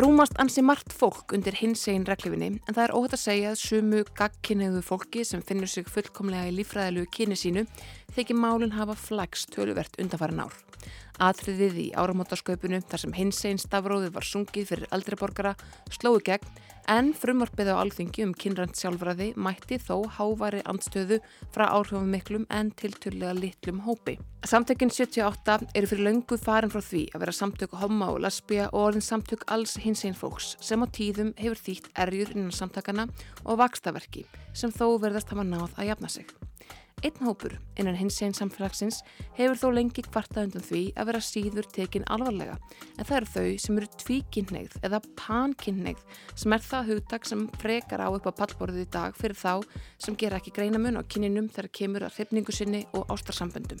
Það rúmast ansi margt fólk undir hins einn reglifinni en það er óhætt að segja að sumu gagkinniðu fólki sem finnur sig fullkomlega í lífræðilegu kyni sínu þykir málinn hafa flags töluvert undanfæra ár. Atriðið í áramótasköpunu þar sem hins einn stafróðið var sungið fyrir aldriborgara slói gegn en frumvarpið á alþingi um kynrænt sjálfræði mætti þó hávari andstöðu frá áhrifum miklum en tilturlega litlum hópi. Samtökinn 78 eru fyrir löngu farin frá því að vera samtök homma og lesbija og orðin samtök alls hins einn fólks sem á tíðum hefur þýtt erjur innan samtakana og vakstaverki sem þó verðast hafa náð að jafna sig. Einn hópur innan hins einn samfélagsins hefur þó lengi kvartað undan því að vera síður tekin alvarlega en það eru þau sem eru tvíkinnegð eða pankinnegð sem er það hugtak sem frekar á upp á pallborðið í dag fyrir þá sem gera ekki greina mun á kynninum þegar kemur að hrifningu sinni og ástarsamböndum.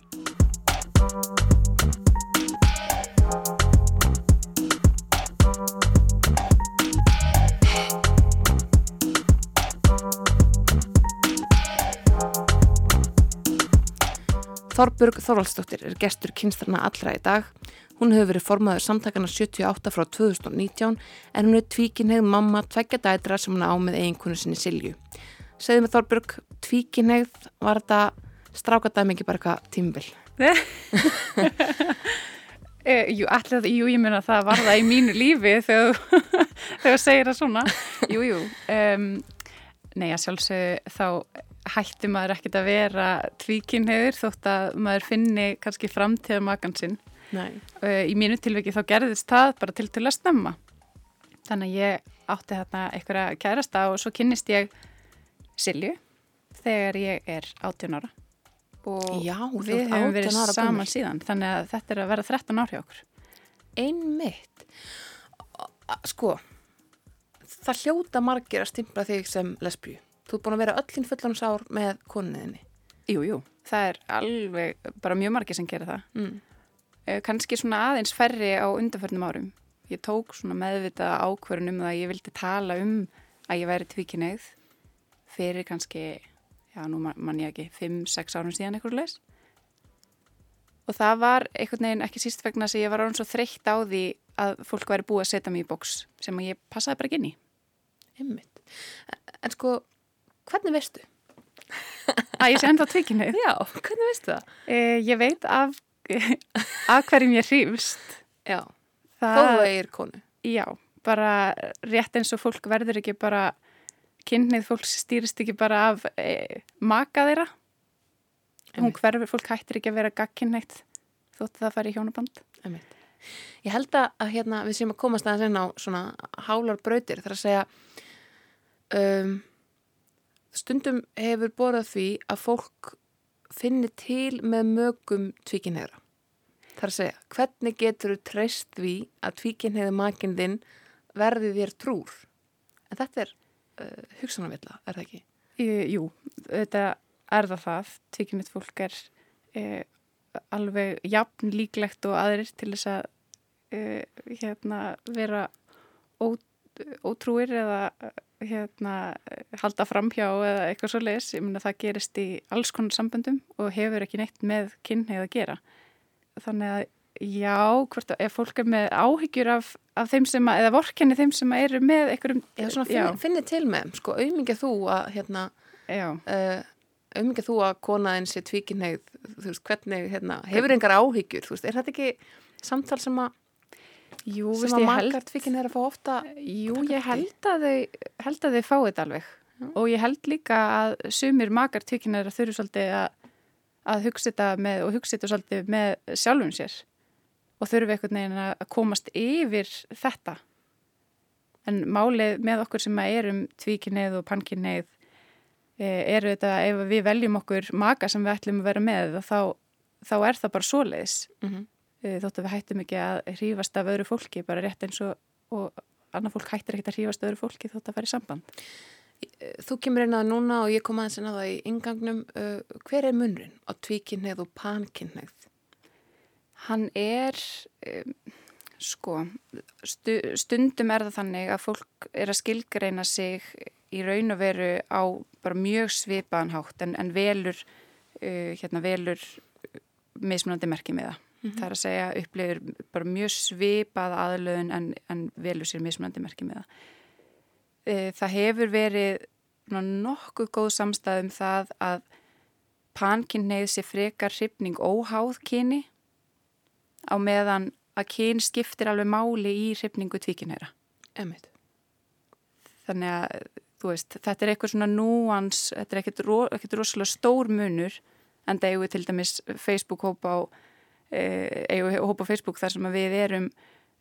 Þorburg Þorvaldsdóttir er gestur kynstrana allra í dag. Hún hefur verið formaður samtakana 78 frá 2019 en hún er tvíkinhegð mamma tveggja dætra sem hún á með eiginkonu sinni Silju. Segðu mig Þorburg, tvíkinhegð, var þetta strákadæmi ekki bara eitthvað tímbil? e, jú, allir, jú, ég meina það var það í mínu lífi þegar þú segir það svona. Jú, jú. Um, nei, að sjálfsög þá hætti maður ekkert að vera tvíkinniður þótt að maður finni kannski framtíða makan sinn. Nei. Í mínu tilviki þá gerðist það bara til til að stemma. Þannig að ég átti þarna eitthvað kærasta og svo kynnist ég Silju þegar ég er 18 ára. Og Já, við hefum verið saman síðan. Þannig að þetta er að vera 13 ár hjá okkur. Einmitt. Sko, það hljóta margir að stimpla þig sem lesbíu. Þú er búin að vera öllin fullanusár með konuðinni. Jú, jú, það er alveg bara mjög margir sem gerir það. Mm. Kanski svona aðeins færri á undanförnum árum. Ég tók svona meðvitað ákverðin um það að ég vildi tala um að ég væri tvíkinegð fyrir kannski, já nú mann ég ekki, 5-6 árum síðan eitthvað leis. Og það var einhvern veginn ekki síst vegna að ég var án svo þreytt á því að fólk væri búið að setja mér í bóks sem ég passaði bara ekki inn í. Einmitt. En sko, Hvernig veistu? Að ég sé enda tvikinnið? Já, hvernig veistu það? Eh, ég veit af, af hverjum ég hrýfst. Já, það, þó það er konu. Já, bara rétt eins og fólk verður ekki bara, kynnið fólk stýrist ekki bara af eh, maka þeirra. Hún hverfur, fólk hættir ekki að vera gagkinneitt þótt það fari í hjónaband. Einmitt. Ég held að hérna, við séum að komast aðeins inn á svona hálar brautir þar að segja um, stundum hefur borðað því að fólk finnir til með mögum tvíkinhegra. Það er að segja, hvernig getur þú treyst því að tvíkinhegðu makinn þinn verði þér trúr? En þetta er uh, hugsanavilla, er það ekki? Jú, þetta er það það. Tvíkinhegð fólk er uh, alveg jafn líklegt og aðrir til þess að uh, hérna, vera ó, ótrúir eða hérna, halda framhjá eða eitthvað svo leiðis, ég myndi að það gerist í alls konar samböndum og hefur ekki neitt með kynneið að gera. Þannig að já, hvort að ef fólk er með áhyggjur af, af þeim sem að, eða vorkenni þeim sem að eru með einhverjum, já, svona finn, finnir til með, sko, auðmingið þú að hérna, uh, auðmingið þú að konaðin sé tvíkinneið þú veist, hvernig, hérna, hefur engar áhyggjur þú veist, er þetta ekki samtal sem að Jú, sem að margartvíkin er að fá ofta Jú, ég held að þau held að þau fáið þetta alveg. Já. og ég held líka að sumir margartvíkin er að þurfu svolítið að, að hugsa þetta með og hugsa þetta svolítið með sjálfum sér. Og þurfu einhvern veginn að komast yfir þetta. En málið með okkur sem erum tvíkineið og pankineið eru þetta ef við veljum okkur maka sem við ætlum að vera með þá, þá er það bara svoleiðis. Mm -hmm. Eh, þótt að við hættum ekki að hrífast af öðru fólki bara rétt eins og, og annar fólk hættir ekki að hrífast af öðru fólki þótt að fara í samband. Eh, þú kemur inn að núna og ég kom aðeins inn að það í yngangnum. Uh, hver er munrin á tvíkinnið og pankinnið? Hann er, um, sko, stu, stundum er það þannig að fólk er að skilgreina sig í raun og veru á bara mjög svipaðan hátt en, en velur, uh, hérna velur mismunandi merkið með það -hmm. það er að segja upplifir bara mjög svipað aðlöðun en, en velur sér mismunandi merki með það. E, það hefur verið nokkuð góð samstæðum það að pankinneið sé frekar hrifning óháð kyni á meðan að kyn skiptir alveg máli í hrifningu tvíkinneira. Emmett. Þannig að veist, þetta er eitthvað svona núans, þetta er ekkert, ro, ekkert rosalega stór munur en það eigum við til dæmis Facebook hópa á, eh, við hópa á Facebook þar sem við erum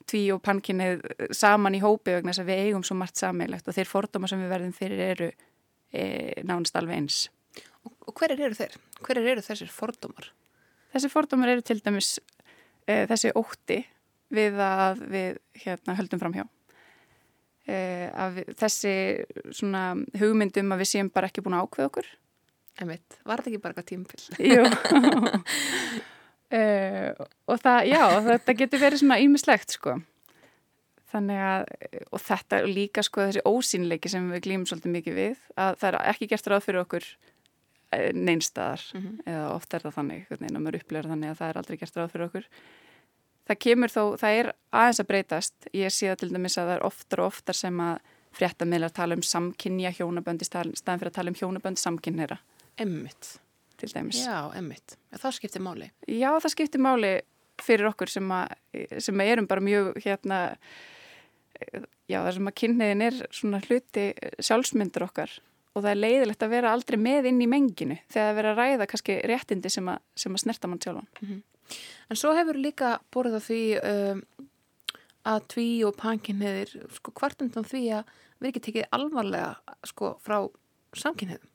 tví og pankinnið saman í hópi vegna þess að við eigum svo margt sammeilegt og þeir fordóma sem við verðum fyrir eru e, nánast alveg eins. Og, hverir eru þeir? Hverir eru þessir fordómar? Þessi fordómar eru til dæmis e, þessi ótti við að við hérna, höldum fram hjá. E, þessi hugmyndum að við séum bara ekki búin að ákveða okkur. Emitt, var þetta ekki bara eitthvað tímpill? Jú. Uh, og það, já, þetta getur verið svona ímislegt sko. Þannig að, og þetta líka sko þessi ósýnleiki sem við glýmum svolítið mikið við, að það er ekki gert ráð fyrir okkur eh, neinstadar mm -hmm. eða ofta er það þannig, hvernig maður upplegur þannig að það er aldrei gert ráð fyrir okkur. Það kemur þó, það er aðeins að breytast. Ég sé það til dæmis að það er oftar og oftar sem að fréttamiðlar tala um samkynja hjónabönd í staðan fyrir að tala um hjónabönd samkynneira Emmitt til dæmis. Já, emmitt. Það skiptir máli. Já, það skiptir máli fyrir okkur sem, að, sem að erum bara mjög hérna, já það sem að kynniðin er svona hluti sjálfsmyndur okkar og það er leiðilegt að vera aldrei með inn í menginu þegar það vera að ræða kannski réttindi sem að, sem að snerta mann sjálfan. Mm -hmm. En svo hefur líka borðið á því um, að tví og pankinniðir sko hvartundan því að við ekki tekið alvarlega sko frá samkynniðum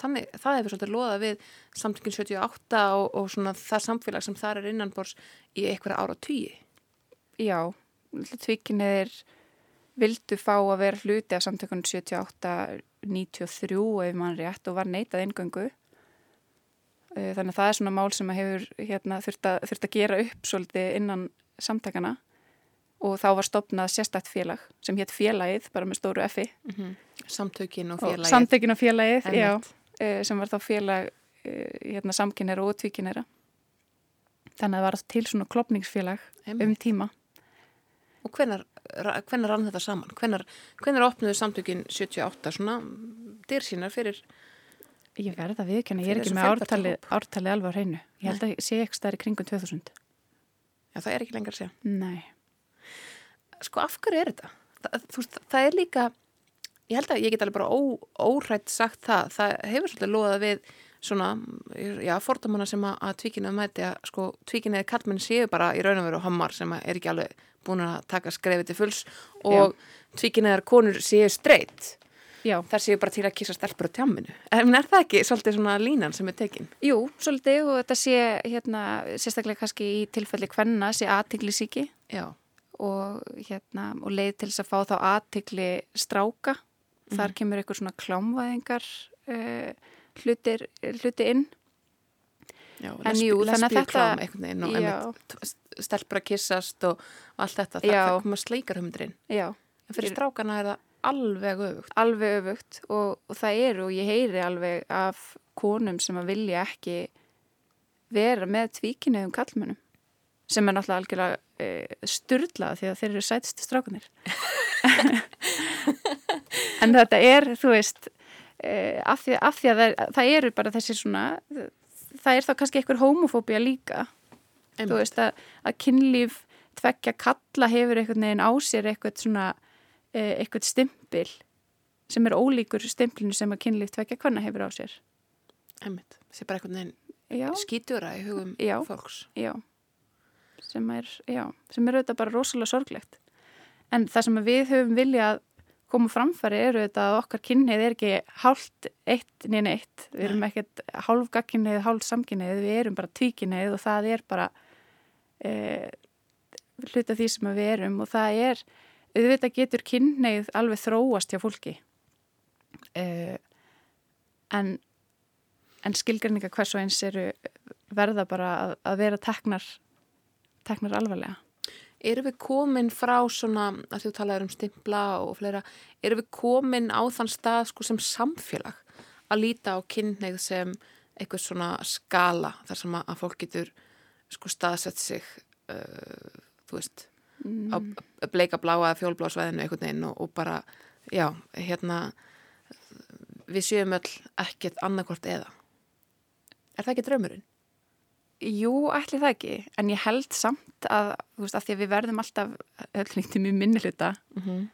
þannig, það hefur svolítið loða við samtökinn 78 og, og svona það samfélag sem það er innanbors í einhverja ára tíi. Já, tvíkinnið er vildu fá að vera hluti af samtökun 78-93 ef mann rétt og var neitað ingöngu. Eh, þannig að það er svona mál sem hefur hérna, þurft, að, þurft að gera upp svolítið innan samtakana og þá var stopnað sérstætt félag sem hétt félagið, bara með stóru effi. Mm -hmm. Samtökin og félagið. Og samtökin og félagið, já. Eh, sem var þá félag eh, hérna, samkynera og tvíkynera þannig að það var til svona klopningsfélag Einmitt. um tíma Og hvenar, hvenar rann þetta saman? Hvenar, hvenar opnuðu samtökin 78 svona dyr sínar fyrir Ég verða viðkjöna, ég er ekki með ártali, ártali alveg á hreinu Ég held Nei. að sé ekki stær í kringum 2000 Já, það er ekki lengar að segja Nei Sko, af hverju er þetta? Það, þú, það er líka ég held að ég get alveg bara ó, órætt sagt það, það hefur svolítið loðað við svona, já, fordamanna sem að, tvíkina mæti að sko tvíkina eða kallmenn séu bara í raun og veru hommar sem er ekki alveg búin að taka skrefið til fulls og tvíkina eða konur séu streyt þar séu bara til að kýsa stelpur á tjáminu en er það ekki svolítið svona línan sem er tekin? Jú, svolítið og þetta sé hérna, sérstaklega kannski í tilfelli hvenna sé aðtikli síki. Og hérna, og leið til þess að fá þá aðtikli stráka. Þar kemur eitthvað svona klámvæðingar uh, hlutir, hluti inn. Já, en jú, þannig að þetta stelpur að kissast og allt þetta, það er komað sleikarhumdrin en fyrir strákana er það alveg öfugt. Alveg öfugt og, og það eru og ég heyri alveg af konum sem að vilja ekki vera með tvíkinniðum kallmönnum sem er náttúrulega algjörlega e, sturdlað því að þeir eru sætstu strákunir en þetta er, þú veist uh, af því, af því að það, það eru bara þessi svona það er þá kannski einhver homofóbia líka. Einmitt. þú veist að, að kynlíf tveggja kalla hefur einhvern veginn á sér eitthvað svona uh, eitthvað stimpil sem er ólíkur stimplinu sem að kynlíf tveggja hvanna hefur á sér. Það sé bara einhvern veginn skítjura í hugum já, fólks. Já, sem er, já, sem er auðvitað bara rosalega sorglegt. En það sem við höfum viljað koma framfæri eru þetta að okkar kynnið er ekki hálft eitt nýjan eitt við erum ekkert hálf gagkinnið, hálf samkinnið við erum bara tvíkinnið og það er bara e, hluta því sem við erum og það er auðvitað getur kynnið alveg þróast hjá fólki. E, en en skilgrinninga hvers og eins eru verða bara að, að vera teknar teknar alvarlega Erum við komin frá svona, að þú talaður um stimpla og fleira, erum við komin á þann stað sko sem samfélag að líta á kynneið sem eitthvað svona skala þar sem að fólk getur sko staðsett sig uh, þú veist Mm. á bleika bláa fjólblá svæðinu einhvern veginn og, og bara, já, hérna við séum öll ekkert annarkvort eða er það ekki draumurinn? Jú, ætli það ekki, en ég held samt að, þú veist, að því að við verðum alltaf öll nýttum í minni hluta Mm -hmm.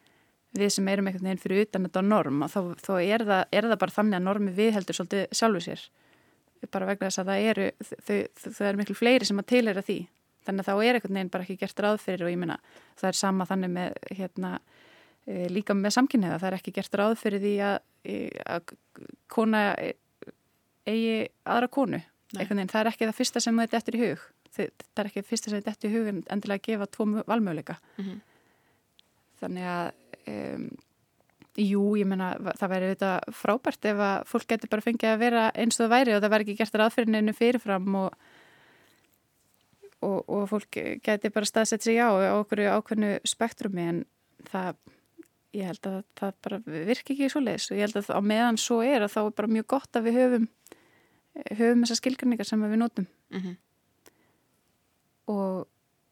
við sem erum einhvern veginn fyrir utan þetta norm og þá, þá er, það, er það bara þannig að normi viðheldur svolítið sjálfu sér. Bara vegna þess að það eru þau, þau, þau eru miklu fleiri sem að tilera því. Þannig að þá er einhvern veginn bara ekki gert ráð fyrir og ég minna, það er sama þannig með hérna, e, líka með samkynniða það er ekki gert ráð fyrir því að, e, að kona e, eigi aðra konu veginn, það er ekki það fyrsta sem þetta eftir í hug. Það er ekki það fyrsta sem þetta eftir í hug en endilega að gefa tvo valmöguleika. Mhm. þannig að um, jú, ég menna það væri auðvitað frábært ef að fólk getur bara fengið að vera eins og það væri og það væri ekki gert ráðfyririnu fyrirfram og, og, og fólk getur bara staðsett sig á okkur ákveðnu spektrumi en það ég held að það bara virki ekki svo leiðis og ég held að á meðan svo er að þá er bara mjög gott að við höfum höfum þessar skilgrinningar sem við notum. Mm -hmm. og,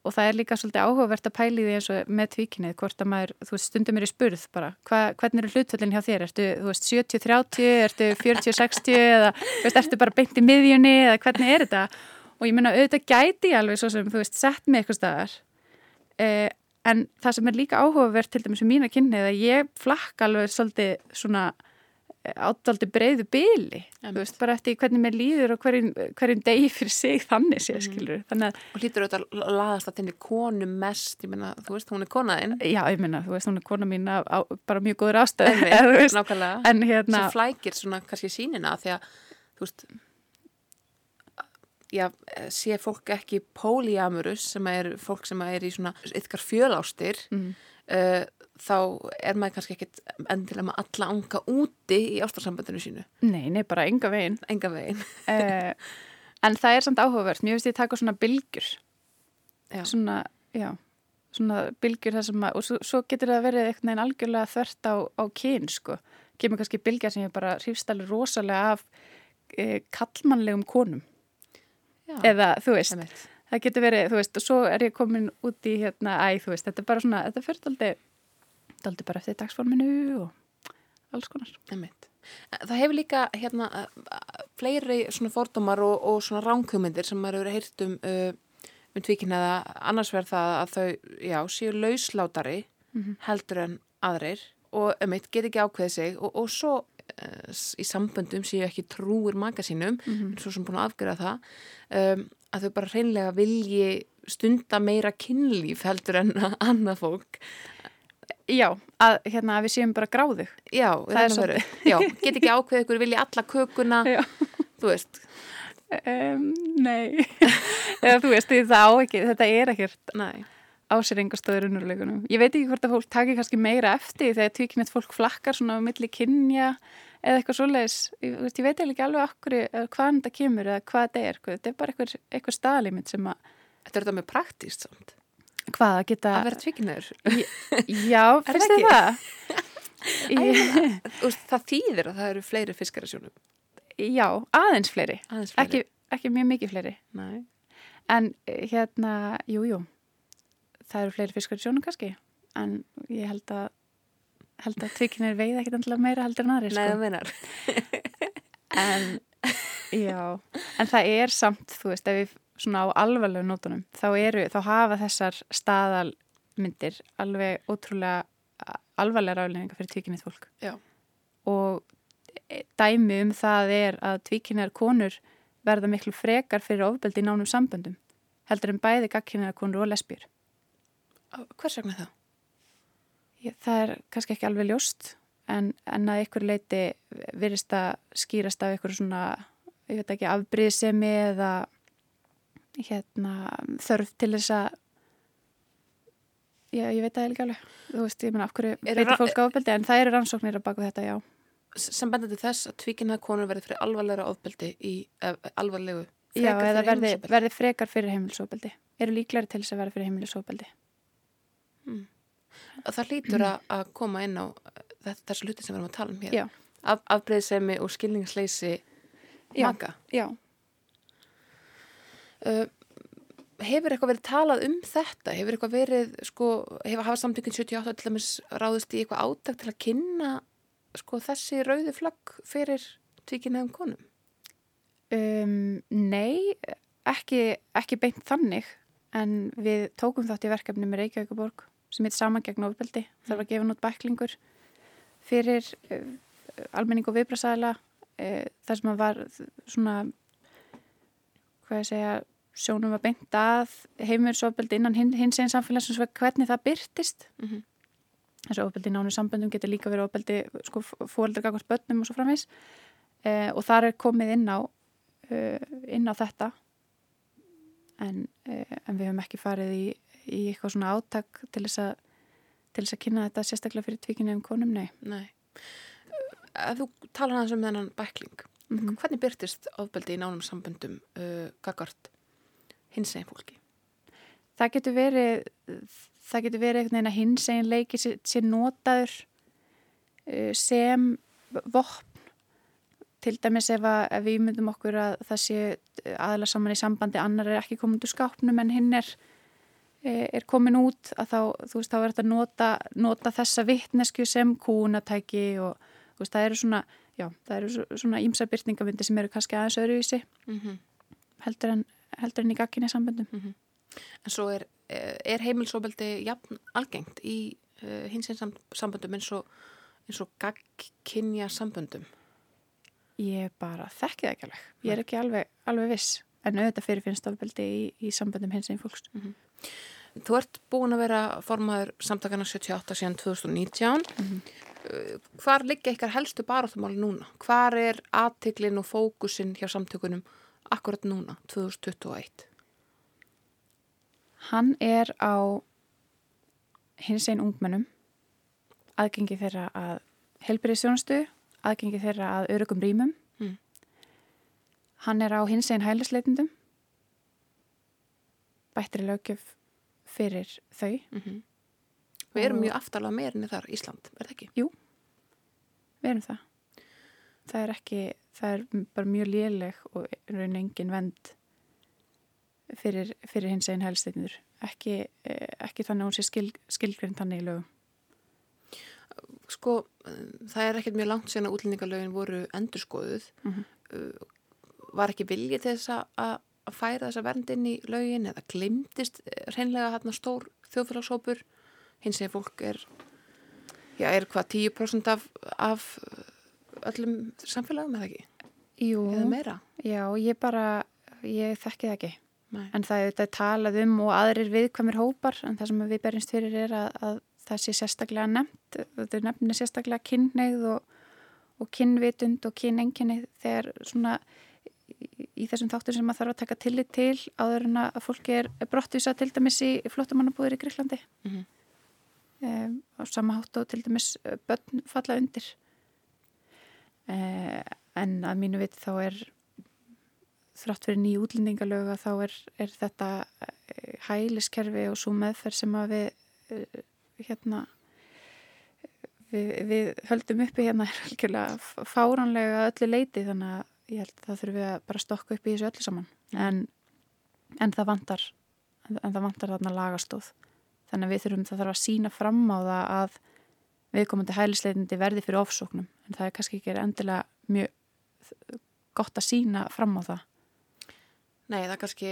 og það er líka svolítið áhugavert að pæli því eins og með tvíkinnið hvort að maður, þú veist, stundum er í spurð bara, hva, hvernig eru hlutföllin hjá þér? Ertu, þú veist, 70-30, ertu 40-60 eða, þú veist, ertu bara beint í miðjunni eða hvernig er þetta? Og ég menna, auðvitað gæti alveg svo sem, þú veist, sett mig eitthvað staðar. Eh, en það sem er líka áhugavert til dæmis um mína kynnið að ég flakka alveg svolítið svona áttaldi breyðu byli, þú veist, bara eftir hvernig mér líður og hverjum, hverjum degi fyrir sig þannig sé, skilur, þannig og hlýtur auðvitað að laðast að þinni konu mest, ég meina, þú veist, hún er konaðinn Já, ég minna, þú veist, hún er kona mín á, á bara mjög góður ástöð en hérna, sem flækir svona kannski sínina því að, þú veist já, sé fólk ekki polyamorous sem er fólk sem er í svona ytkar fjölástir mm, uh, þá er maður kannski ekkit endilega með alla anga úti í ástarsambandinu sínu, nei, nei, bara enga veginn. Enga veginn. Uh, en það er samt áhugavert, mér finnst ég taka svona bylgjur. Já. svona, já svona bylgjur þar sem að, og svo, svo getur það verið einhvern veginn algjörlega þvert á, á kyn, sko, kemur kannski bylgja sem ég bara hrýfst alveg rosalega af e, kallmannlegum konum. Já, eða, þú veist, einmitt. það getur verið, þú veist, og svo er ég komin út í hérna, æ, þú veist, þetta er bara svona, þetta fyrir daldi, daldi bara eftir dagsforminu og alls konar. Einmitt. Það hefur líka hérna uh, fleiri svona fordómar og, og svona ránkugmyndir sem maður hefur heyrt um uh, um tvíkinniða annars verð það að þau, já, séu lauslátari Mhm. heldur en aðrir og einmitt get ekki ákveðið sig og, og svo uh, í samböndum séu ekki trúir maka sínum, Mm svo sem búin að afgjöra það um, að þau bara hreinlega vilji stunda meira kynlíf heldur en annað fólk Já, að, hérna, að við séum bara gráðu. Já, Það er er Já, get ekki ákveðið ykkur vilji alla kökuna, Já. þú veist Um, nei, eða þú veist, ekki, þetta er ekkert Nei, á sér enga stöður unnurleikunum. Ég veit ekki hvort að fólk taki kannski meira eftir þegar tvíkynett fólk flakkar svona á milli kynja eða eitthvað svoleiðis. Ég, ég veit ekki alveg okkur hvaðan þetta kemur eða hvað þetta er. Hvað, þetta er bara eitthvað, eitthvað staðlímit sem að, þetta er þetta með praktíst samt hvað að geta... að vera tvíkinur Já, finnst þið það? Ég, Það þýðir að það eru fleiri fiskar að sjónum já, aðeins fleiri. Aðeins fleiri Ekki, ekki mjög mikið fleiri. Nei. En eh, hérna, jú, jú, það eru fleiri fiskar í sjónum kannski, en ég held að, held að tvikinir veið ekkit endilega meira heldur en aðri, Nei, það sko. meinar En, já, en það er samt, þú veist, ef við svona á alvarlegu nótunum, þá eru, þá hafa þessar staðalmyndir alveg ótrúlega alvarlega ráðlega fyrir tvikinið fólk. Já. Og dæmi um það er að tvíkinnar konur verða miklu frekar fyrir ofbeldi í nánum samböndum heldur en bæði gagkinnar konur og lesbjur. Hvers vegna það? Ég, það er kannski ekki alveg ljóst en, en að ykkur leiti virðist að skýrast af ykkur svona, ég veit ekki, afbríðsemi eða hérna, þörf til þess að já, ég veit það ekki alveg. Þú veist, ég meina, af hverju ra- fólk ofbeldi? En það eru rannsóknir að baka þetta, já. Sem bendandi þess að tvíkinnaða konur verði fyrir alvarlega ofbeldi í uh, alvarlegu Já, eða verði, verði frekar fyrir heimilisofbeldi. Eru líklari til þess að verða fyrir heimilisofbeldi. Það hlýtur að, að koma inn á uh, þessu hluti sem við erum að tala um hér. Já. Af, Afbreyðsemi og skilningsleysi Já. maka. Já, uh, hefur eitthvað verið talað um þetta? Hefur eitthvað verið, sko, hefur hafa samtökun 78 til dæmis ráðist í eitthvað áttak til að kynna, sko, þessi rauði flagg fyrir tvíkinniðum konum? Um, nei, ekki, ekki beint þannig en við tókum þátt í verkefni með Reykjavíkuborg sem heit saman gegn ofbeldi. Það var að gefa nút bæklingur fyrir uh, almenning og viðbrasæla uh, þar sem að var svona hvað ég segja sjónum var beint að heimilisofbeldi innan hin, hins einn samfélagsins hvernig það byrtist Mm -hmm. þessu ofbeldi nánu samböndum getur líka verið ofbeldi sko, fóreldra gagvart börnum og svo framins uh, og þar er komið inn á uh, inn á þetta en, uh, en við höfum ekki farið í, í eitthvað svona átak til þess að til þess að kynna þetta sérstaklega fyrir tvíkinni um konum, nei. Nei. Ef þú talar aðeins um þennan bækling, Mm -hmm. hvernig byrtist ofbeldi í nánum samböndum uh, gagart hins eginn fólki? Það getur verið það getur verið einhvern veginn að hins eginn leiki sér, notaður uh, sem vopn til dæmis ef, að, ef við myndum okkur að það sé aðla saman í sambandi annar er ekki komin úr skápnum en hinn er er komin út að þá, þú veist, þá er þetta að nota, nota þessa vittnesku sem kúnatæki og þú veist, það eru svona, já, það eru svona ímsabyrtingavindi sem eru kannski aðeins öðruvísi Mm -hmm. heldur en, heldur en í gagginni samböndum. En svo er, er heimilsofbeldi jafn algengt í uh, hins eginn samböndum eins og, og gagkinja samböndum? Ég bara þekki það ekki alveg. Ég er ekki alveg, alveg viss. En auðvitað fyrirfinnst ofbeldi í, í samböndum hins einn fólks. Mm -hmm. Þú ert búin að vera formaður samtakana 78 síðan 2019. Mm -hmm. Hvar liggja ykkar helstu baráttumáli núna? Hvar er aðtiklin og fókusin hjá samtökunum akkurat núna, 2021? Hann er á hins einn ungmennum, aðgengi þeirra að helbriðsjónustu, aðgengi þeirra að örugum rýmum. Mm. Hann er á hins einn hælisleitundum, bættri lögjöf fyrir þau. Mm -hmm. Við erum mjög aftalega meirinni þar, Ísland, er það ekki? Jú, við erum það. Það er ekki, það er bara mjög léleg og raun engin vend fyrir, fyrir hins einn helsteinur. Ekki, ekki þannig að hún sé skil, skilgrinn þannig í lögum. Sko, það er ekkert mjög langt síðan að útlendingalögin voru endurskoðuð. Mm -hmm. Var ekki viljið þess að færa þessa vernd inn í lögin eða glimtist reynlega hérna stór þjóðfélagshópur hins vegar fólk er já, er hvað 10% af, af öllum samfélagum eða ekki? Jú, eða meira? Já, ég bara ég þekki það ekki Nei. en það er talað um og aðrir viðkvæmir hópar en það sem við berjumst fyrir er að, að það sé sérstaklega nefnt þetta er nefnir sérstaklega kynneið og, og kynvitund og kynenginni þegar svona í þessum þáttur sem maður þarf að taka tillit til áður en að fólki er brottvísa til dæmis í flottamannabúður í Greiklandi mm -hmm. um, á sama hátt og til dæmis börn falla undir en að mínu vit þá er þrátt fyrir nýju útlendingalöga þá er, er þetta hæliskerfi og svo meðferð sem að við hérna við, við höldum uppi hérna er algjörlega fáránlega öllu leiti þannig að ég held að það þurfum við að bara stokka upp í þessu öllu saman. En, en það vantar en það vantar þarna lagastóð þannig að við þurfum það þarf að sína fram á það að viðkomandi hælisleitindi verði fyrir ofsóknum en það er kannski ekki endilega mjög gott að sína fram á það Nei, það er kannski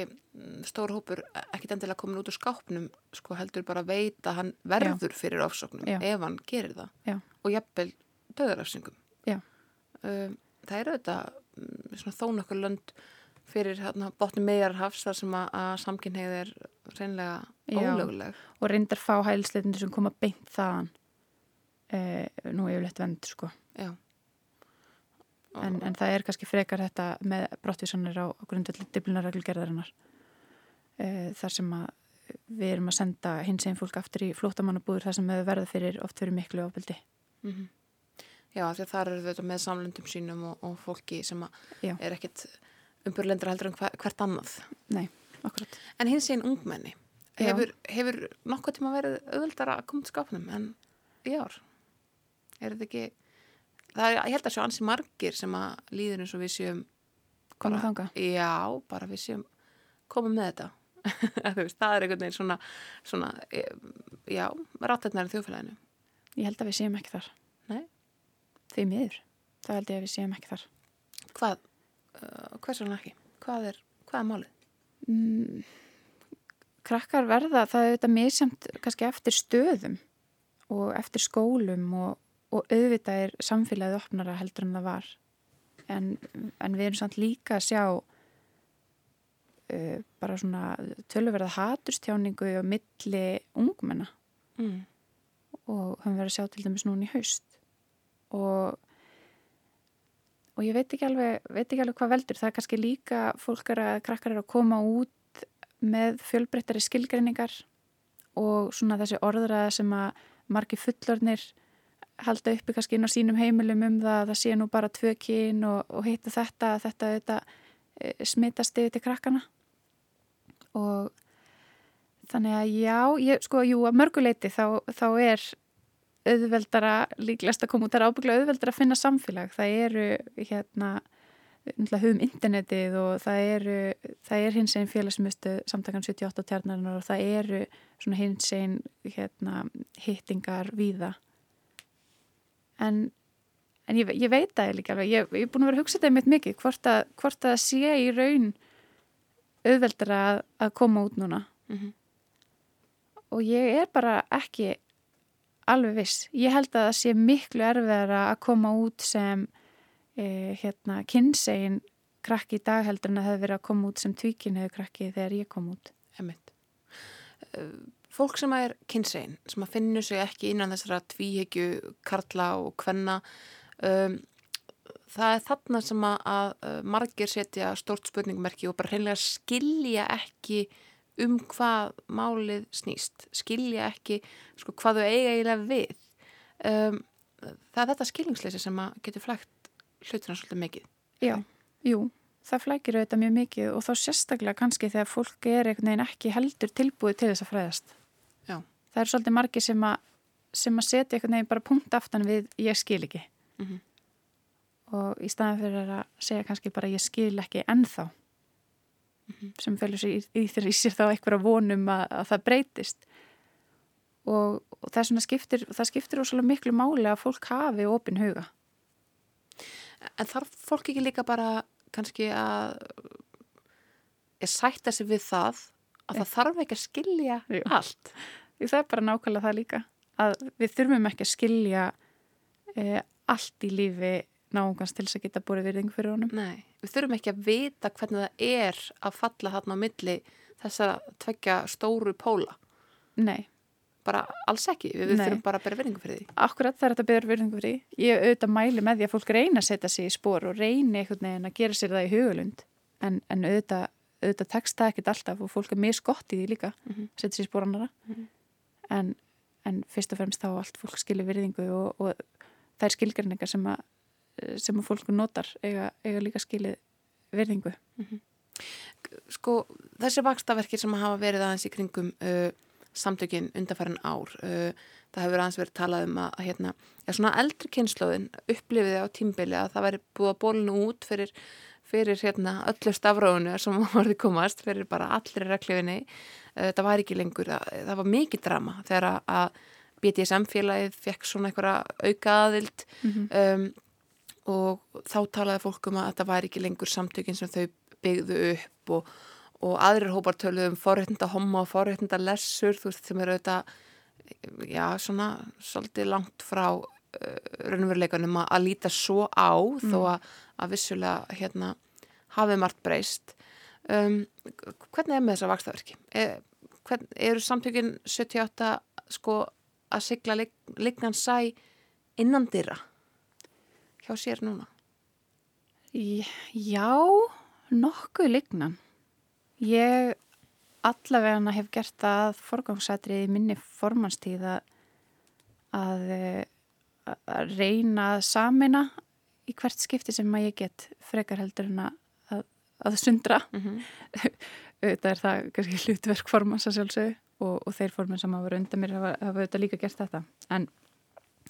stór hópur ekkit endilega komin út úr skápnum sko heldur bara að veita hann verður Já. fyrir ofsóknum Já. ef hann gerir það Já. og jafnvel döðarafsingum um, Það eru þetta svona þó nokkur lönd fyrir hérna, botni megarhafs þar sem að, að samkynneið er reynlega ólöguleg. Og reyndar fá hælisleitindur sem koma beint þaðan e, nú yfirleitt vend sko. En, en það er kannski frekar þetta með brottvísanir á, grundvelli diblinarreglgerðarinnar e, þar sem að við erum að senda hins einn fólk aftur í flótamannabúður þar sem við verðum fyrir oft fyrir miklu ofbildi. Mm -hmm. Já, því að þar eru þetta með samlundum sínum og, og fólki sem er ekkit umbyrlendur heldur en hver, hvert annað. Nei, akkurat. En hins einn ungmenni, hefur, hefur nokkuð tíma verið auðvöldara að koma til skapnum en í ár? Er þetta ekki, það er, ég held að sjá ansi margir sem að líður eins og við séum Komum þanga? Já, bara við séum komum með þetta veist, það er einhvern veginn svona, svona e, já, rattarnar í þjóðfélaginu Ég held að við séum ekki þar Nei. Því miður, það held ég að við séum ekki þar Hvað, uh, hvers vegna ekki? Hvað er, hvað er málið? mm, Krakkar verða það er auðvitað misjamt kannski eftir stöðum og eftir skólum og, og auðvitað er samfélagið opnara heldur en það var. En, en við erum samt líka að sjá uh, bara svona tölurverða haturstjáningu og milli ungmenna. Mm. og hann verið að sjá til dæmis núna í haust. Og og ég veit ekki alveg, veit ekki alveg hvað veldur. Það er kannski líka fólk er að krakkar er að koma út með fjölbreyttari skilgreiningar og svona þessi orðraða sem að margi fullornir halda uppi kannski inn á sínum heimilum um það að það sé nú bara tvö kyn og, og heita þetta, þetta, þetta e, smitast yfir til krakkana. Og þannig að já, ég, sko, jú, að mörguleiti þá, þá er auðveldara líklegast að koma út, það er ábygglega auðveldara að finna samfélag, það eru hérna, höfum internetið og það eru, það er hins einn félagsmyndstu samtakan 78 tjarnarinnar og það eru hins einn hérna, hittingar víða en en ég, ég veit það líka alveg, ég, ég er búin að vera að hugsa þetta mitt mikið, hvort að, hvort að sé í raun auðveldara að, að koma út núna Mm -hmm. og ég er bara ekki alveg viss. Ég held að það sé miklu erfiðara að koma út sem e, hérna kynsegin krakki í dag heldur en að það hefði verið að koma út sem tvíkinniðu krakki þegar ég kom út. Emitt. Fólk sem er kynsegin, sem að finnur sig ekki innan þessara tvíhegju karla og kvenna, um, það er þarna sem að, að margir setja stort spurningmerki og bara hreinlega skilja ekki um hvað málið snýst, skilja ekki sko, hvað þau eiga eiginlega við. Um, það er þetta skilningsleysi sem að getur flægt hlutina svolítið mikið. Já, jú, það flækir auðvitað mjög mikið og þá sérstaklega kannski þegar fólk er ekki heldur tilbúið til þess að fræðast. Það er svolítið margir sem að, sem að setja einhvern veginn bara punkt aftan við ég skil ekki. Mm -hmm. Og í staðan fyrir að segja kannski bara ég skil ekki ennþá mm -hmm. sem fölur sér í, í þeirri sér þá eitthvað vonum að, að það breytist og, og það, skiptir, það skiptir ósala miklu máli að fólk hafi opin huga. En þarf fólk ekki líka bara kannski að er sætta sig við það að það þarf ekki að skilja Jú. allt. Því það er bara nákvæmlega það líka að við þurfum ekki að skilja e, allt í lífi náungans til þess að geta búið virðingu fyrir honum. Nei, við þurfum ekki að vita hvernig það er að falla þarna á milli þessara tvekja stóru póla. Nei, Bara alls ekki, við, við þurfum bara að bera virðingu fyrir því. akkurat það er þetta beður virðingu fyrir því. Ég auðvitað mæli með því að fólk reyna að setja sig í spór og reyni einhvern veginn að gera sér það í hugulund en, en auðvitað, auðvitað tekst það ekkert alltaf og fólk er misgott í því líka Mm -hmm. setja sér í spór annara Mhm. En, en fyrst og fremst þá allt fólk skilur virðingu og, og þær skilgjarningar sem að sem að fólk notar eiga, eiga líka skilið virðingu. Sko, þessi vakstaverkir sem hafa verið aðeins í kringum uh, samtökin undanfærin ár, uh, það hefur aðeins verið talað um að, að hérna, ja, svona eldri kynnslóðin upplifiði á tímbili að það væri búið að bólinu út fyrir, fyrir hérna, öllu stafróinu sem varði komast, fyrir bara allir reklifinni. Uh, það var ekki lengur, það, það var mikið drama þegar að- BDSM-félagið fekk svona einhverja auka aðild. Mm um, og þá talaði fólk um að þetta væri ekki lengur samtökin sem þau byggðu upp og, og aðrir hópar töluðu um forréttinda homma og forréttinda lessur þú veist sem eru auðvitað já svona svolítið langt frá uh, raunveruleikanum að, líta svo á þó að, að vissulega hérna hafið margt breyst um, hvernig er með þessa vakstaverki? Er, eru samtökin 78 sko að sigla lig, lignan sæ innan dyrra hjá sér núna? Já, nokkuð lignan. Ég allavega hef gert það að forgangsætrið í minni formanstíð að, að, að reyna samina í hvert skipti sem að ég get frekar heldur en að, að, sundra. Mm -hmm. Þetta er það kannski hlutverk formans að sjálfsögðu og, og þeir forman sem hafa verið undan mér hafa, hafa auðvitað líka gert þetta. En,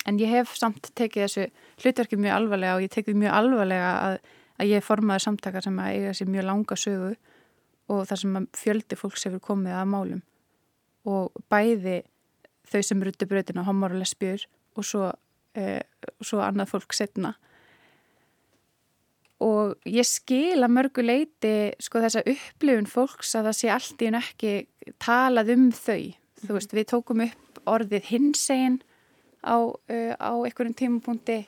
en ég hef samt tekið þessu hlutverki mjög alvarlega og ég tekið mjög alvarlega að, að ég formaður samtaka sem að eiga sér mjög langa sögu og þar sem fjöldi fólks hefur komið að málum og bæði þau sem rutti bröðina, homor og lesbjur og svo, eh, svo annað fólk setna og ég skil að mörgu leiti sko þessa upplifun fólks að það sé allt í en ekki talað um þau. Þú veist, við tókum upp orðið hinsegin á, uh, á einhverjum tímapunkti.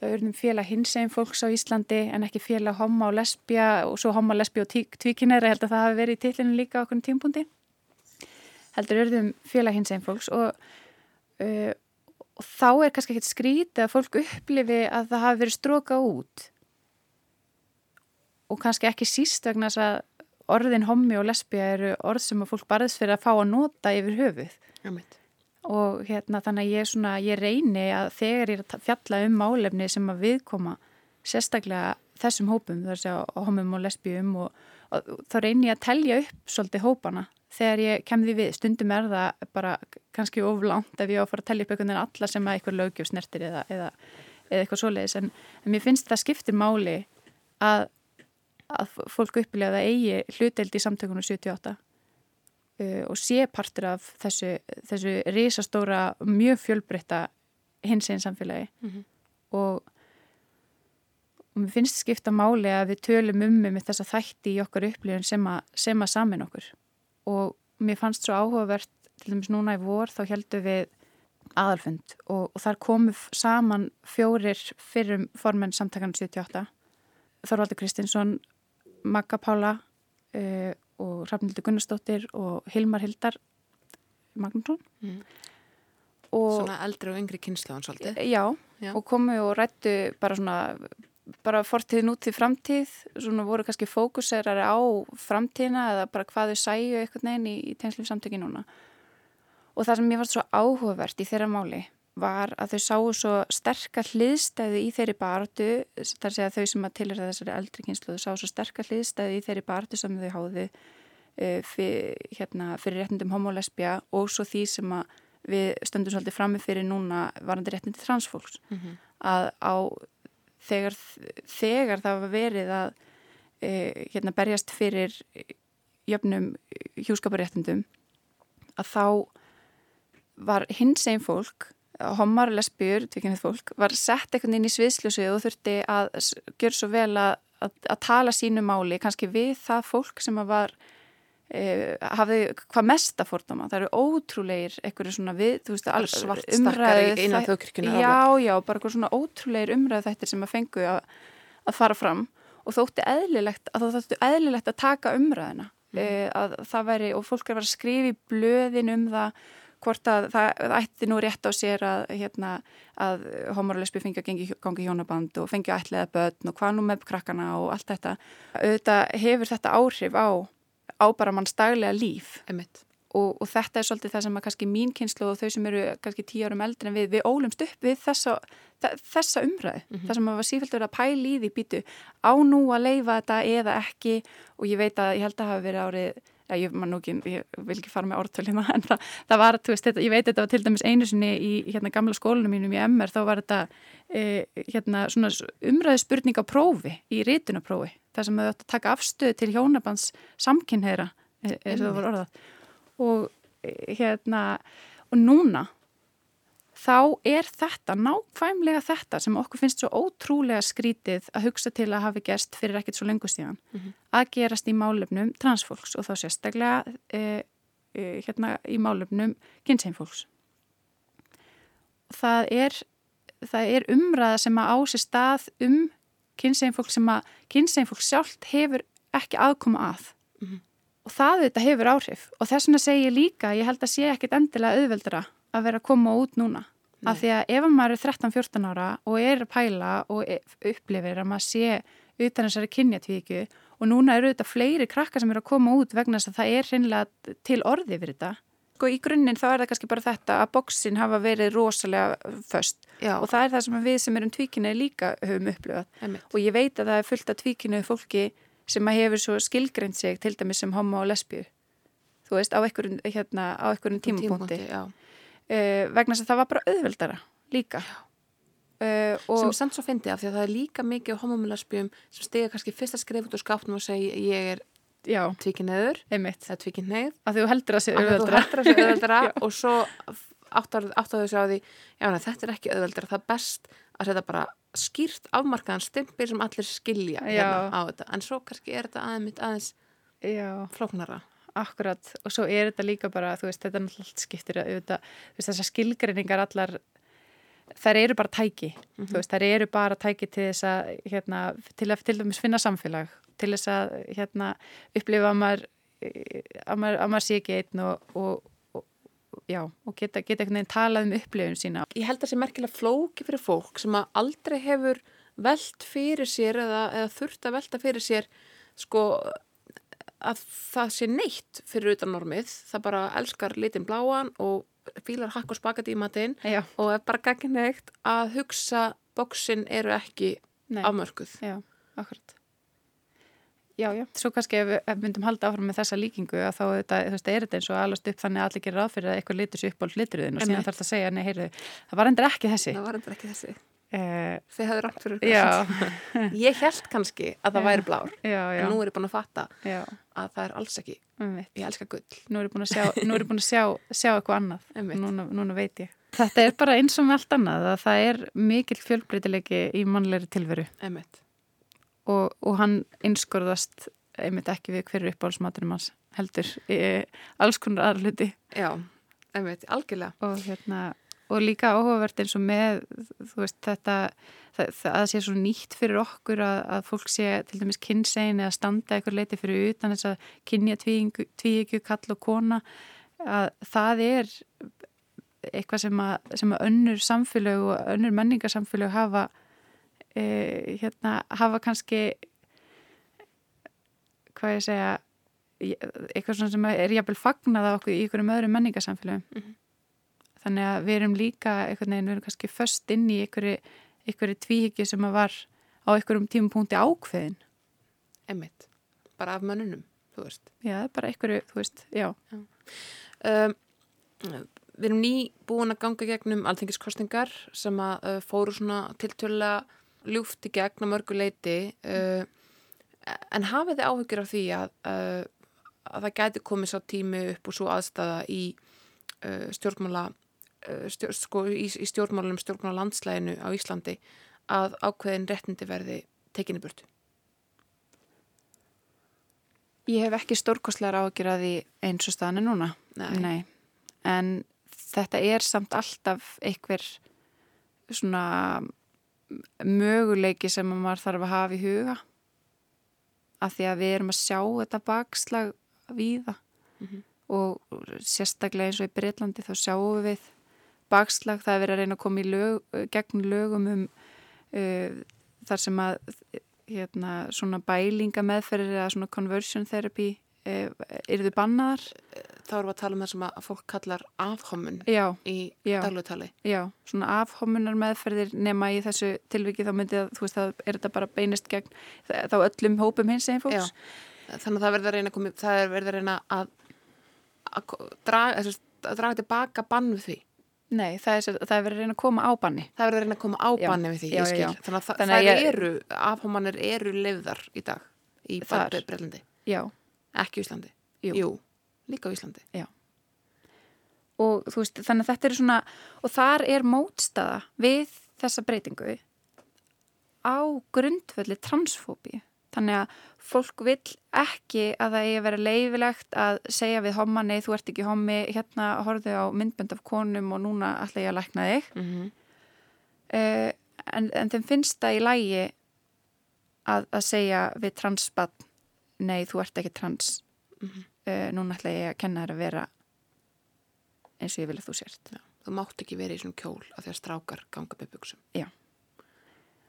Þau erum félag hinsegin fólks á Íslandi en ekki félag homma og lesbja og svo homma, lesbja og tvíkinera ég held að það hafi verið í tillinu líka á einhverjum tímapunkti. Heldur erum félag hinsegin fólks og, uh, og þá er kannski ekkert skrítið að fólk upplifi að það hafi verið stróka út og kannski ekki síst vegna þess að orðin hommi og lesbija eru orð sem að fólk barðist fyrir að fá að nota yfir höfuð. Jámið. og hérna þannig að ég, svona, ég reyni að þegar ég er að fjalla um málefni sem að viðkoma sérstaklega þessum hópum þar sé að homum og lesbíum og, og, og þá reyni ég að telja upp svolítið hópana þegar ég kem því við. Stundum er það bara kannski oflánt ef ég á að fara að telja upp einhvern veginn alla sem að eitthvað lögjöf snertir eða, eða, eða eitthvað svoleiðis. En mér finnst það skiptir máli að að fólk upplýja að það eigi hluteld í samtökunum 78 uh, og sé partur af þessu, þessu risastóra, mjög fjölbreytta hins einn samfélagi. Mm -hmm. og, og mér finnst skipta máli að við tölum um með þessa þætti í okkar upplýjun sem, sem að samin okkur. Og mér fannst svo áhugavert til dæmis núna í vor þá heldum við aðalfund og, og þar komum saman fjórir fyrrum formenn samtakanum 78 Þorvaldur Kristinsson Magga Pála uh, og Rafnildur Gunnarsdóttir og Hilmar Hildar Magnússon. Mm. Svona eldri og yngri kynnslóðan svolítið. Já, já, og komu og rættu bara svona bara fortíð, nútíð, framtíð svona voru kannski fókuserari á framtíðina eða bara hvað þau sæju eitthvað neginn í, í tengslu samtöki núna. Og það sem ég var svo áhugavert í þeirra máli var að þau sáu svo sterkar hliðstæðu í þeirri bartu þar sé að þau sem að tilhera þessari eldri kynslu þau sáu svo sterkar hliðstæðu í þeirri bartu sem þau háðu uh, fyr, hérna, fyrir réttindum homolesbja og svo því sem að við stöndum svolítið frammi fyrir núna varandi réttindi transfólks mm -hmm. að á þegar, þegar það var verið að uh, hérna, berjast fyrir jöfnum hjúskaparéttindum að þá var hins einn fólk homar, lesbjur, tvikinnið fólk var sett einhvern veginn í sviðsljósu og þurfti að gera svo vel að, að, að tala sínu máli, kannski við það fólk sem að var e, hafði hvað mest að fordama það eru ótrúleir einhverju svona við, þú veist, umræðu innan þjókirkuna já, já, bara einhverju svona ótrúleir umræðu þættir sem að fengu að, að fara fram og þótti eðlilegt að það þótti eðlilegt að taka umræðina mm. e, að það væri, og fólk er að skrifa í blöðin um það hvort að það, ætti nú rétt á sér að, hérna, að homor og lesbi fengi að gengi, gangi hjónaband og fengi að ætlaða börn og hvað nú með krakkana og allt þetta. Auðvitað hefur þetta áhrif á, á bara manns daglega líf og, og þetta er svolítið það sem að kannski mín kynslu og þau sem eru kannski tíu árum eldri en við, við ólumst upp við þessa, þessa umræðu. Mm -hmm. Það sem að var sífælt að pæli í því býtu á nú að leifa þetta eða ekki og ég veit að ég held að hafa verið árið Já, ég, ekki, ég vil ekki fara með orðtölina en það, það var, veist, þetta, ég veit þetta var til dæmis einu sinni í hérna gamla skólunum mínum í MR, þá var þetta e, hérna svona umræðu spurning á prófi, í rítunaprófi þar sem þau ætti að taka afstöðu til hjónabans samkynneira, eins e, og það var orðað. Og e, hérna og núna þá er þetta, nákvæmlega þetta sem okkur finnst svo ótrúlega skrítið að hugsa til að hafi gerst fyrir ekkert svo lengur síðan, mm -hmm. að gerast í málefnum transfólks og þá sérstaklega e, e, hérna í málefnum kynseinfólks. Það er, það er umræða sem að ási stað um kynseinfólk sem að kynseinfólk sjálft hefur ekki aðkoma að mm -hmm. og það þetta hefur áhrif og þess vegna segir ég líka, ég held að sé ekkit endilega auðveldra að vera að koma út núna Nei. af því að ef maður er 13-14 ára og er að pæla og e, upplifir að maður sé utan þessari kynjatvíku og núna eru þetta fleiri krakkar sem eru að koma út vegna þess að það er hreinlega til orði fyrir þetta sko í grunninn þá er það kannski bara þetta að bóksin hafa verið rosalega föst Já. og það er það sem við sem erum tvíkinu líka höfum upplifað Einmitt. og ég veit að það er fullt af tvíkinu fólki sem hefur svo skilgreint sig til dæmis sem homo og lesbíu þú veist á einhverjum hérna, tímapunkti uh, vegna þess að það var bara auðveldara líka. Uh, sem samt svo fyndi af því að það er líka mikið homomillarspjum sem stiga kannski fyrsta skrif út úr skápnum og segja ég er tvíkinniður einmitt. eða þú heldur að þú heldur að sé auðveldara og svo áttaðu sig á því já, nei, þetta er ekki auðveldara, það er best að setja bara skýrt afmarkaðan stimpil sem allir skilja Já. hérna á þetta. En svo kannski er þetta aðeins, aðeins flóknara akkurat. Og svo er þetta líka bara, þú veist, þetta er náttúrulega allt skiptir að auðvitað, þú veist, þessar skilgreiningar allar, þær eru bara tæki. Mhm. Þú veist, þær eru bara tæki til þess að, hérna, til að til dæmis finna samfélag, til þess að, hérna, upplifa að maður, að maður, að maður sé ekki einn og, og, og já, og geta, geta einhvern veginn talað um upplifun sína. Ég held að það sé merkilega flóki fyrir fólk sem að aldrei hefur velt fyrir sér eða, eða þurft að velta fyrir sér sko að það sé neitt fyrir utan normið, það bara elskar litin bláan og fílar hakk og spagati í matinn og er bara gagginegt að hugsa bóksin eru ekki nei. afmörkuð. Já, akkurat. Já, já. Svo kannski ef við myndum halda áfram með þessa líkingu að þá þetta, þú veist, er þetta eins og alast upp þannig að allir gerir ráð fyrir að eitthvað litur sér upp á litriðin og síðan þarf það að segja, nei, heyrðu, það var endur ekki þessi. Það var endur ekki þessi. Uh, Þið hefðu rátt fyrir já, Ég held kannski að það væri blár já, já, en nú er ég búin að fatta já, að það er alls ekki. einmitt. Ég elska gull. Nú er ég búin að sjá, nú er ég búin að sjá, sjá eitthvað annað. Einmitt. Núna, núna veit ég. Þetta er bara eins og með allt annað að það er mikill fjölbreytileiki í mannlegri tilveru og, og hann einskorðast einmitt ekki við hverju uppáhaldsmaturum hans heldur í alls konar aðra hluti. Já, emmett, algjörlega. og hérna og líka áhugavert eins og með veist þetta það, það sé svo nýtt fyrir okkur að, að fólk sé til dæmis kynnsegin eða standa eitthvað leiti fyrir utan þess að kynja tvíegju kall og kona að það er eitthvað sem að, sem að önnur samfélög og önnur menningarsamfélög hafa e, hérna hafa kannski hvað ég segja eitthvað svona sem er jafnvel fagnað á okkur í einhverjum öðrum menningarsamfélögum Mhm. Þannig að við erum líka einhvern veginn, við erum kannski föst inn í einhverju, einhverju tvíhyggju sem að var á einhverjum tímapunkti ákveðin Emmett. Bara af mönnunum, þú veist. já, bara einhverju, þú veist, já Um, við erum ný búin að ganga gegnum alþengiskostningar sem að uh, fóru svona tiltölulega ljúft í gegn á mörgu leiti uh, en hafið þið áhyggjur af því að, uh, að það gæti komið svo tími upp og svo aðstæða í stjórnmála uh, stjór, sko, í, í stjórnmálunum stjórnmála landslæginu á Íslandi að ákveðin réttindi verði tekinni burtu. Ég hef ekki stórkostlegar því eins og staðan er núna Nei. en þetta er samt alltaf einhver svona möguleiki sem að maður þarf að hafa í huga af því að við erum að sjá þetta bakslag víða Mhm. og sérstaklega eins og í Breitlandi þá sjáum við bakslag það er verið að reyna að koma í lög, gegn lögum um uh, þar sem að hérna, svona bælinga meðferðir eða svona conversion therapy uh, eru þau bannaðar? Þá erum við að tala um það sem að fólk kallar afhomun Já, í Já. daglutali. Já, svona afhomunar meðferðir nema í þessu tilviki þá myndi að þú veist að er þetta bara beinist gegn þá öllum hópum hins eginn fólks. Þannig að það verður að reyna að, komi, það er verður að, reyna að, að draga, að draga tilbaka bann við því. Nei, það er, það er verið að reyna að koma á banni. Það verður að reyna að koma á Já. banni við því, Já, já, já. Þannig að Þannig að það ég- eru, afhómanir eru lifðar í dag í Já, ekki Íslandi. Jú. líka á Íslandi. og þú veist, þannig að þetta er svona, og þar er mótstaða við þessa breytingu á grundvelli transfóbi. Þannig að fólk vill ekki að það eigi að vera leifilegt að segja við homma, nei þú ert ekki hommi, hérna horfðu á myndbönd af konum og núna ætla ég að lækna þig. Mm -hmm. uh, en, en þeim finnst það í lægi að, að segja við transbann nei, þú ert ekki trans Mhm. uh, núna ætla ég að kenna þér að vera eins og ég vil að þú sért Þú mátt ekki vera í svona kjól að strákar ganga með buksum. Já.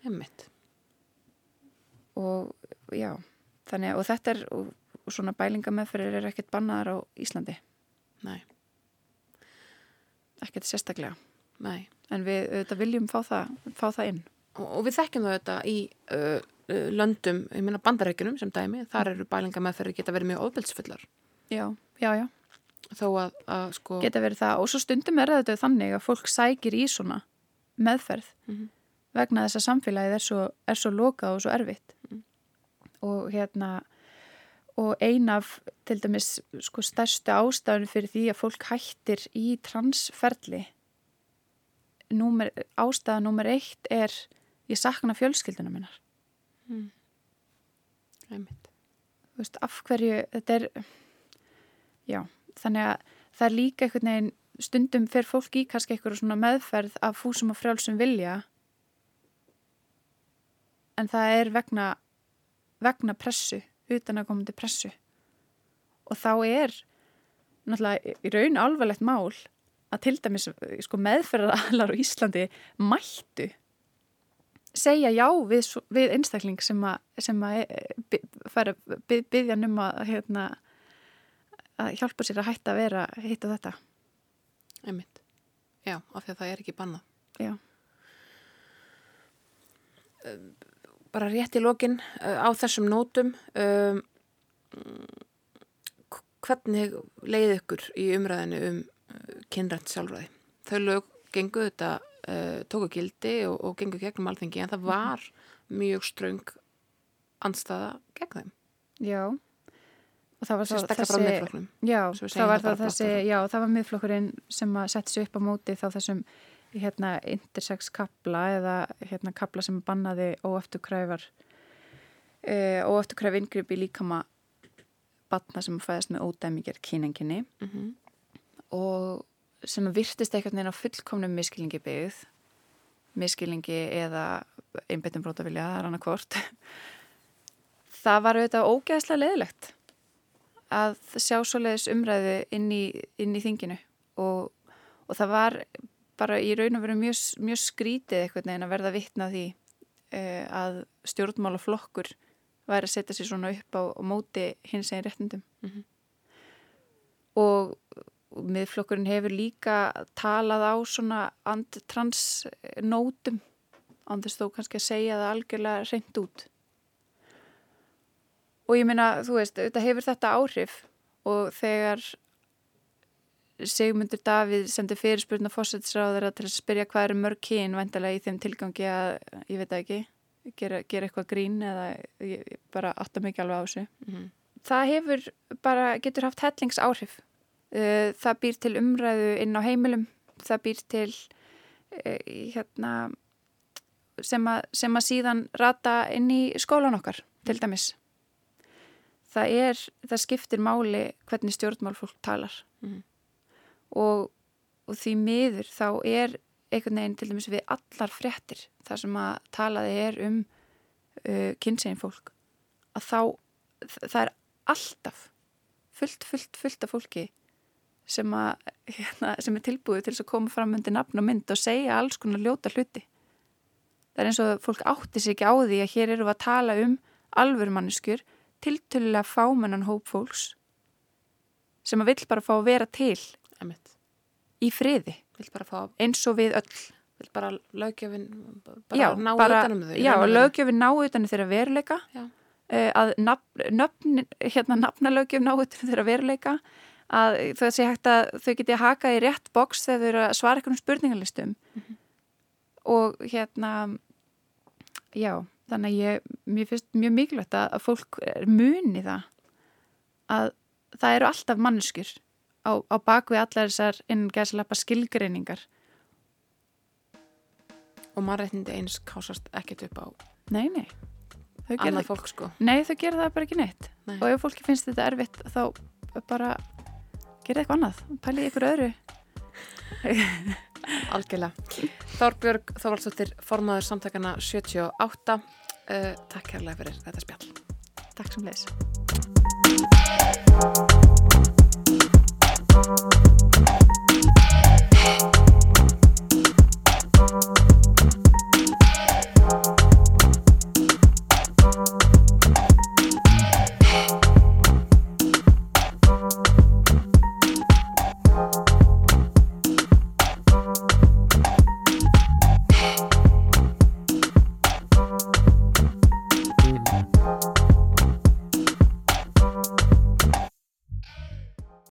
Emmitt. Og já, þannig að og þetta er og, og svona bælingameðferðir er ekkert bannaðar á Íslandi Nei, ekkert sérstaklega, nei. en við auðvitað viljum fá það, fá það inn Og, og við þekkjum það þetta í uh, uh, löndum, ég meina bandarækjunum sem dæmi, þar eru bælinga meðferði geta verið mjög ofbeldsfullar. já, já, já, Þó að, að sko... geta verið það og svo stundum er þetta þannig að fólk sækir í svona meðferð Mhm. vegna þess að samfélagið er svo, svo lokað og svo erfitt. Og hérna og ein af til dæmis sko stærstu ástafinu fyrir því að fólk hættir í transferli númer, ástæða númer eitt er ég sakna fjölskylduna minnar mm. einmitt Þú veist, af hverju þetta er já, þannig að það er líka einhvern veginn stundum fyrir fólk í kannski einhverju svona meðferð af fúsum og frjálsum vilja en það er vegna vegna pressu, utan að komandi pressu og þá er náttúrulega í raun alvarlegt mál að til dæmis sko, meðferðalar á Íslandi mættu segja já við, við einstakling sem að, sem að e, fara by, byggja um að, hérna, að hjálpa sér að hætta að vera hitt og þetta. einmitt já, af því að það er ekki bannað Já. Bara rétt í lokin uh, á þessum nótum um, hvernig leiði ykkur í umræðinu um uh, kynrænt sjálfræði? Þau lög gengu þetta uh, tóku gildi og, og gengu gegnum alþengi en það var mjög ströng andstaða gegn þeim. Já. Og það var frá miðflokknum. Já, það var það það þessi, já, það var miðflokkurinn sem að setja sig upp á móti þá þessum hérna intersex kapla eða hérna kapla sem bannaði óefturkræfar e, óefturkræf inngrip í líkama batna sem fæðast með ódæmingir kynenginni mm -hmm. og sem virtist veginn á fullkomnum miskilingi byggð. Miskilingi eða einbyttum brótavilja, það er annað hvort það var auðvitað ógeðslega leðilegt að sjá svoleiðis umræðu inn í, inn í þinginu. Og, og það var bara í raun og veru mjög, mjög skrítið einhvern veginn að verða vitna því uh, að stjórnmálaflokkur væri að setja sér svona upp á, á móti hins eginn réttindum Mhm. og miðflokkurinn hefur líka talað á svona antitrans nótum andist þó kannski að segja það algjörlega reynd út og ég meina, þú veist, þetta hefur þetta áhrif og þegar Sigmundur Davíð sendi fyrirspurna fósætisráður til að spyrja hvað eru mörg kyn væntalega í þeim tilgangi að, ég veit ekki gera, gera eitthvað grín eða ég, ég bara átta mikið alveg á þessu Mhm. það hefur bara, getur haft hellings áhrif. Það býr til umræðu inn á heimilum, það býr til uh, hérna, sem, að, sem að síðan rata inn í skólan okkar, til dæmis. Það er, það skiptir máli hvernig stjórnmálfólk talar Mhm. Og, og því miður þá er einhvern veginn til dæmis við allar fréttir þar sem að talaði er um uh, kynsegin fólk að þá, það er alltaf fullt, fullt, fullt af fólki sem, að, hérna, sem er tilbúið til þess að koma fram undir nafn og mynd og segja alls konar ljóta hluti. Það er eins og fólk átti sig ekki á því að hér eru við að tala um alvörumanneskjur tiltölulega fámennan hóp fólks sem að vill bara fá að vera til einmitt. Í friði? Eins og við öll. vill bara löggjöfin bara já, ná bara, utanum þau já, löggjöfin ná utan þeirra veruleika. Uh, að nöfn, hérna, nafnalöggjöf ná utan þeirra veruleika. Að þau sé hægt að þau geti hakað í rétt boks þegar þau eru að svara einhvern spurningalistum. Mhm. og hérna já, þannig að ég mér finnst mjög mikilvægt að, fólk muni það. Að það eru alltaf mannskjur á, á bakvið allar þessar innan gæðslepa skilgreiningar. Og mannréttindi eins kásast ekkert upp á nei, nei. Annað fólk sko. Nei, þau gera það bara ekki neitt. Nei. og ef fólki finnst þetta erfitt þá bara gera eitthvað annað, pælið ykkur öðru. Algjörlega. Þorbjörg Þorvaldsdóttir formaður samtakana 78 uh, takk kærlega fyrir þetta spjall. Takk sem leis Thank you